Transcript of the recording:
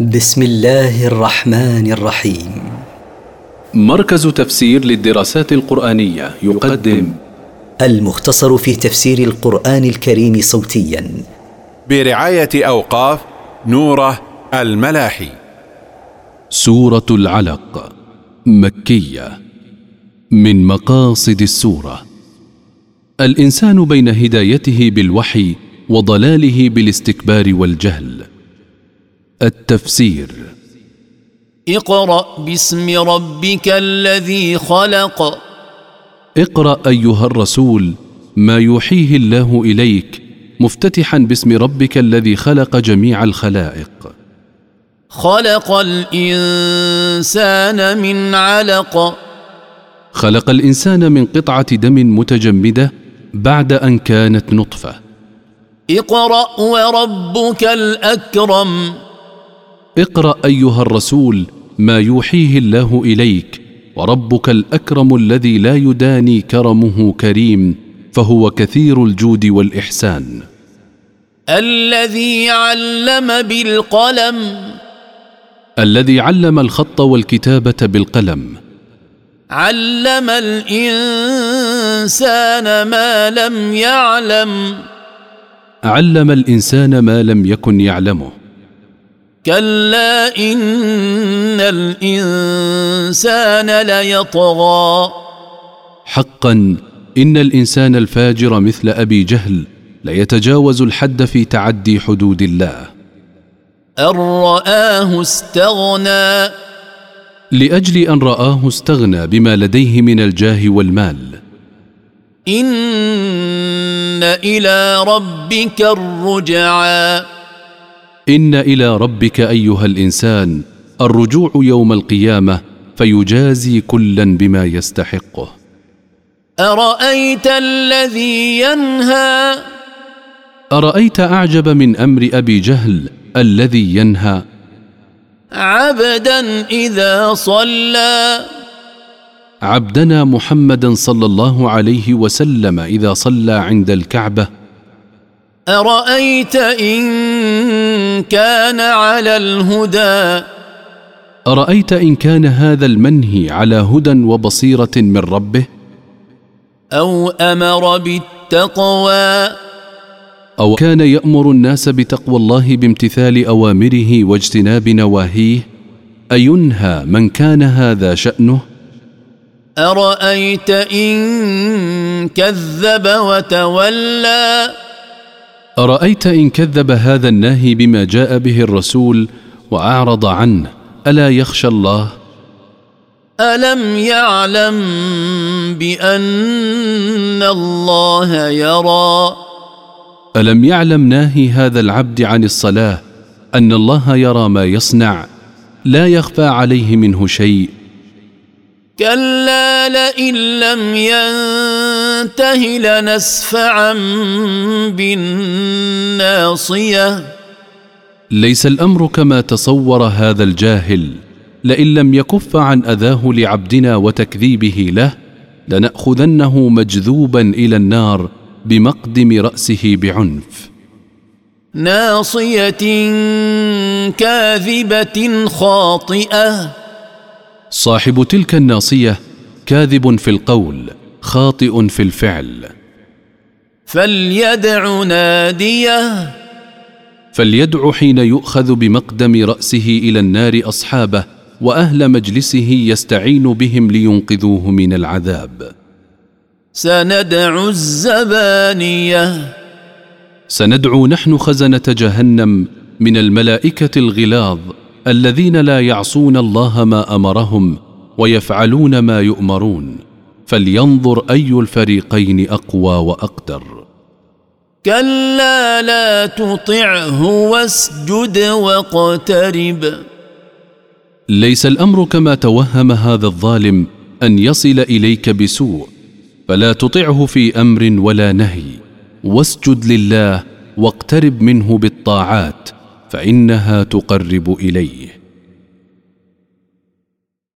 بسم الله الرحمن الرحيم. مركز تفسير للدراسات القرآنية يقدم. المختصر في تفسير القرآن الكريم صوتيا. برعاية أوقاف نوره الملاحي. سورة العلق مكية من مقاصد السورة. الإنسان بين هدايته بالوحي وضلاله بالاستكبار والجهل. التفسير. اقرأ باسم ربك الذي خلق. اقرأ أيها الرسول ما يوحيه الله إليك مفتتحا باسم ربك الذي خلق جميع الخلائق. خلق الإنسان من علق. خلق الإنسان من قطعة دم متجمدة بعد أن كانت نطفة. اقرأ وربك الأكرم. اقرأ أيها الرسول ما يوحيه الله إليك وربك الأكرم الذي لا يداني كرمه كريم فهو كثير الجود والإحسان. الذي علم بالقلم. الذي علم الخط والكتابة بالقلم. علم الإنسان ما لم يعلم. علم الإنسان ما لم يكن يعلمه. كلا إن الإنسان ليطغى. حقا إن الإنسان الفاجر مثل أبي جهل ليتجاوز الحد في تعدي حدود الله. أن رآه استغنى. لأجل أن رآه استغنى بما لديه من الجاه والمال. إن إلى ربك الرجعى. إن إلى ربك أيها الإنسان الرجوع يوم القيامة فيجازي كلا بما يستحقه. أرأيت الذي ينهى؟ أرأيت أعجب من أمر أبي جهل الذي ينهى؟ عبدا إذا صلى. عبدنا محمدا صلى الله عليه وسلم إذا صلى عند الكعبة أرأيت إن كان على الهدى؟ أرأيت إن كان هذا المنهي على هدى وبصيرة من ربه؟ أو أمر بالتقوى؟ أو كان يأمر الناس بتقوى الله بامتثال أوامره واجتناب نواهيه؟ أينهى من كان هذا شأنه؟ أرأيت إن كذب وتولى؟ أرأيت إن كذب هذا الناهي بما جاء به الرسول وأعرض عنه ألا يخشى الله؟ ألم يعلم بأن الله يرى؟ ألم يعلم ناهي هذا العبد عن الصلاة أن الله يرى ما يصنع؟ لا يخفى عليه منه شيء. كلا لئن لم ينته لنسفعا بالناصيه ليس الأمر كما تصور هذا الجاهل. لئن لم يكف عن أذاه لعبدنا وتكذيبه له لنأخذنه مجذوبا إلى النار بمقدم رأسه بعنف. ناصية كاذبة خاطئة صاحب تلك الناصية كاذب في القول خاطئ في الفعل. فليدع نادية. فليدع حين يؤخذ بمقدم رأسه إلى النار أصحابه وأهل مجلسه يستعين بهم لينقذوه من العذاب. سندع الزبانية. سندعو نحن خزنة جهنم من الملائكة الغلاظ الذين لا يعصون الله ما أمرهم ويفعلون ما يؤمرون فلينظر أي الفريقين أقوى وأقدر. كلا لا تطعه واسجد واقترب. ليس الأمر كما توهم هذا الظالم أن يصل إليك بسوء فلا تطعه في أمر ولا نهي. واسجد لله واقترب منه بالطاعات. فإنها تقرب إليه.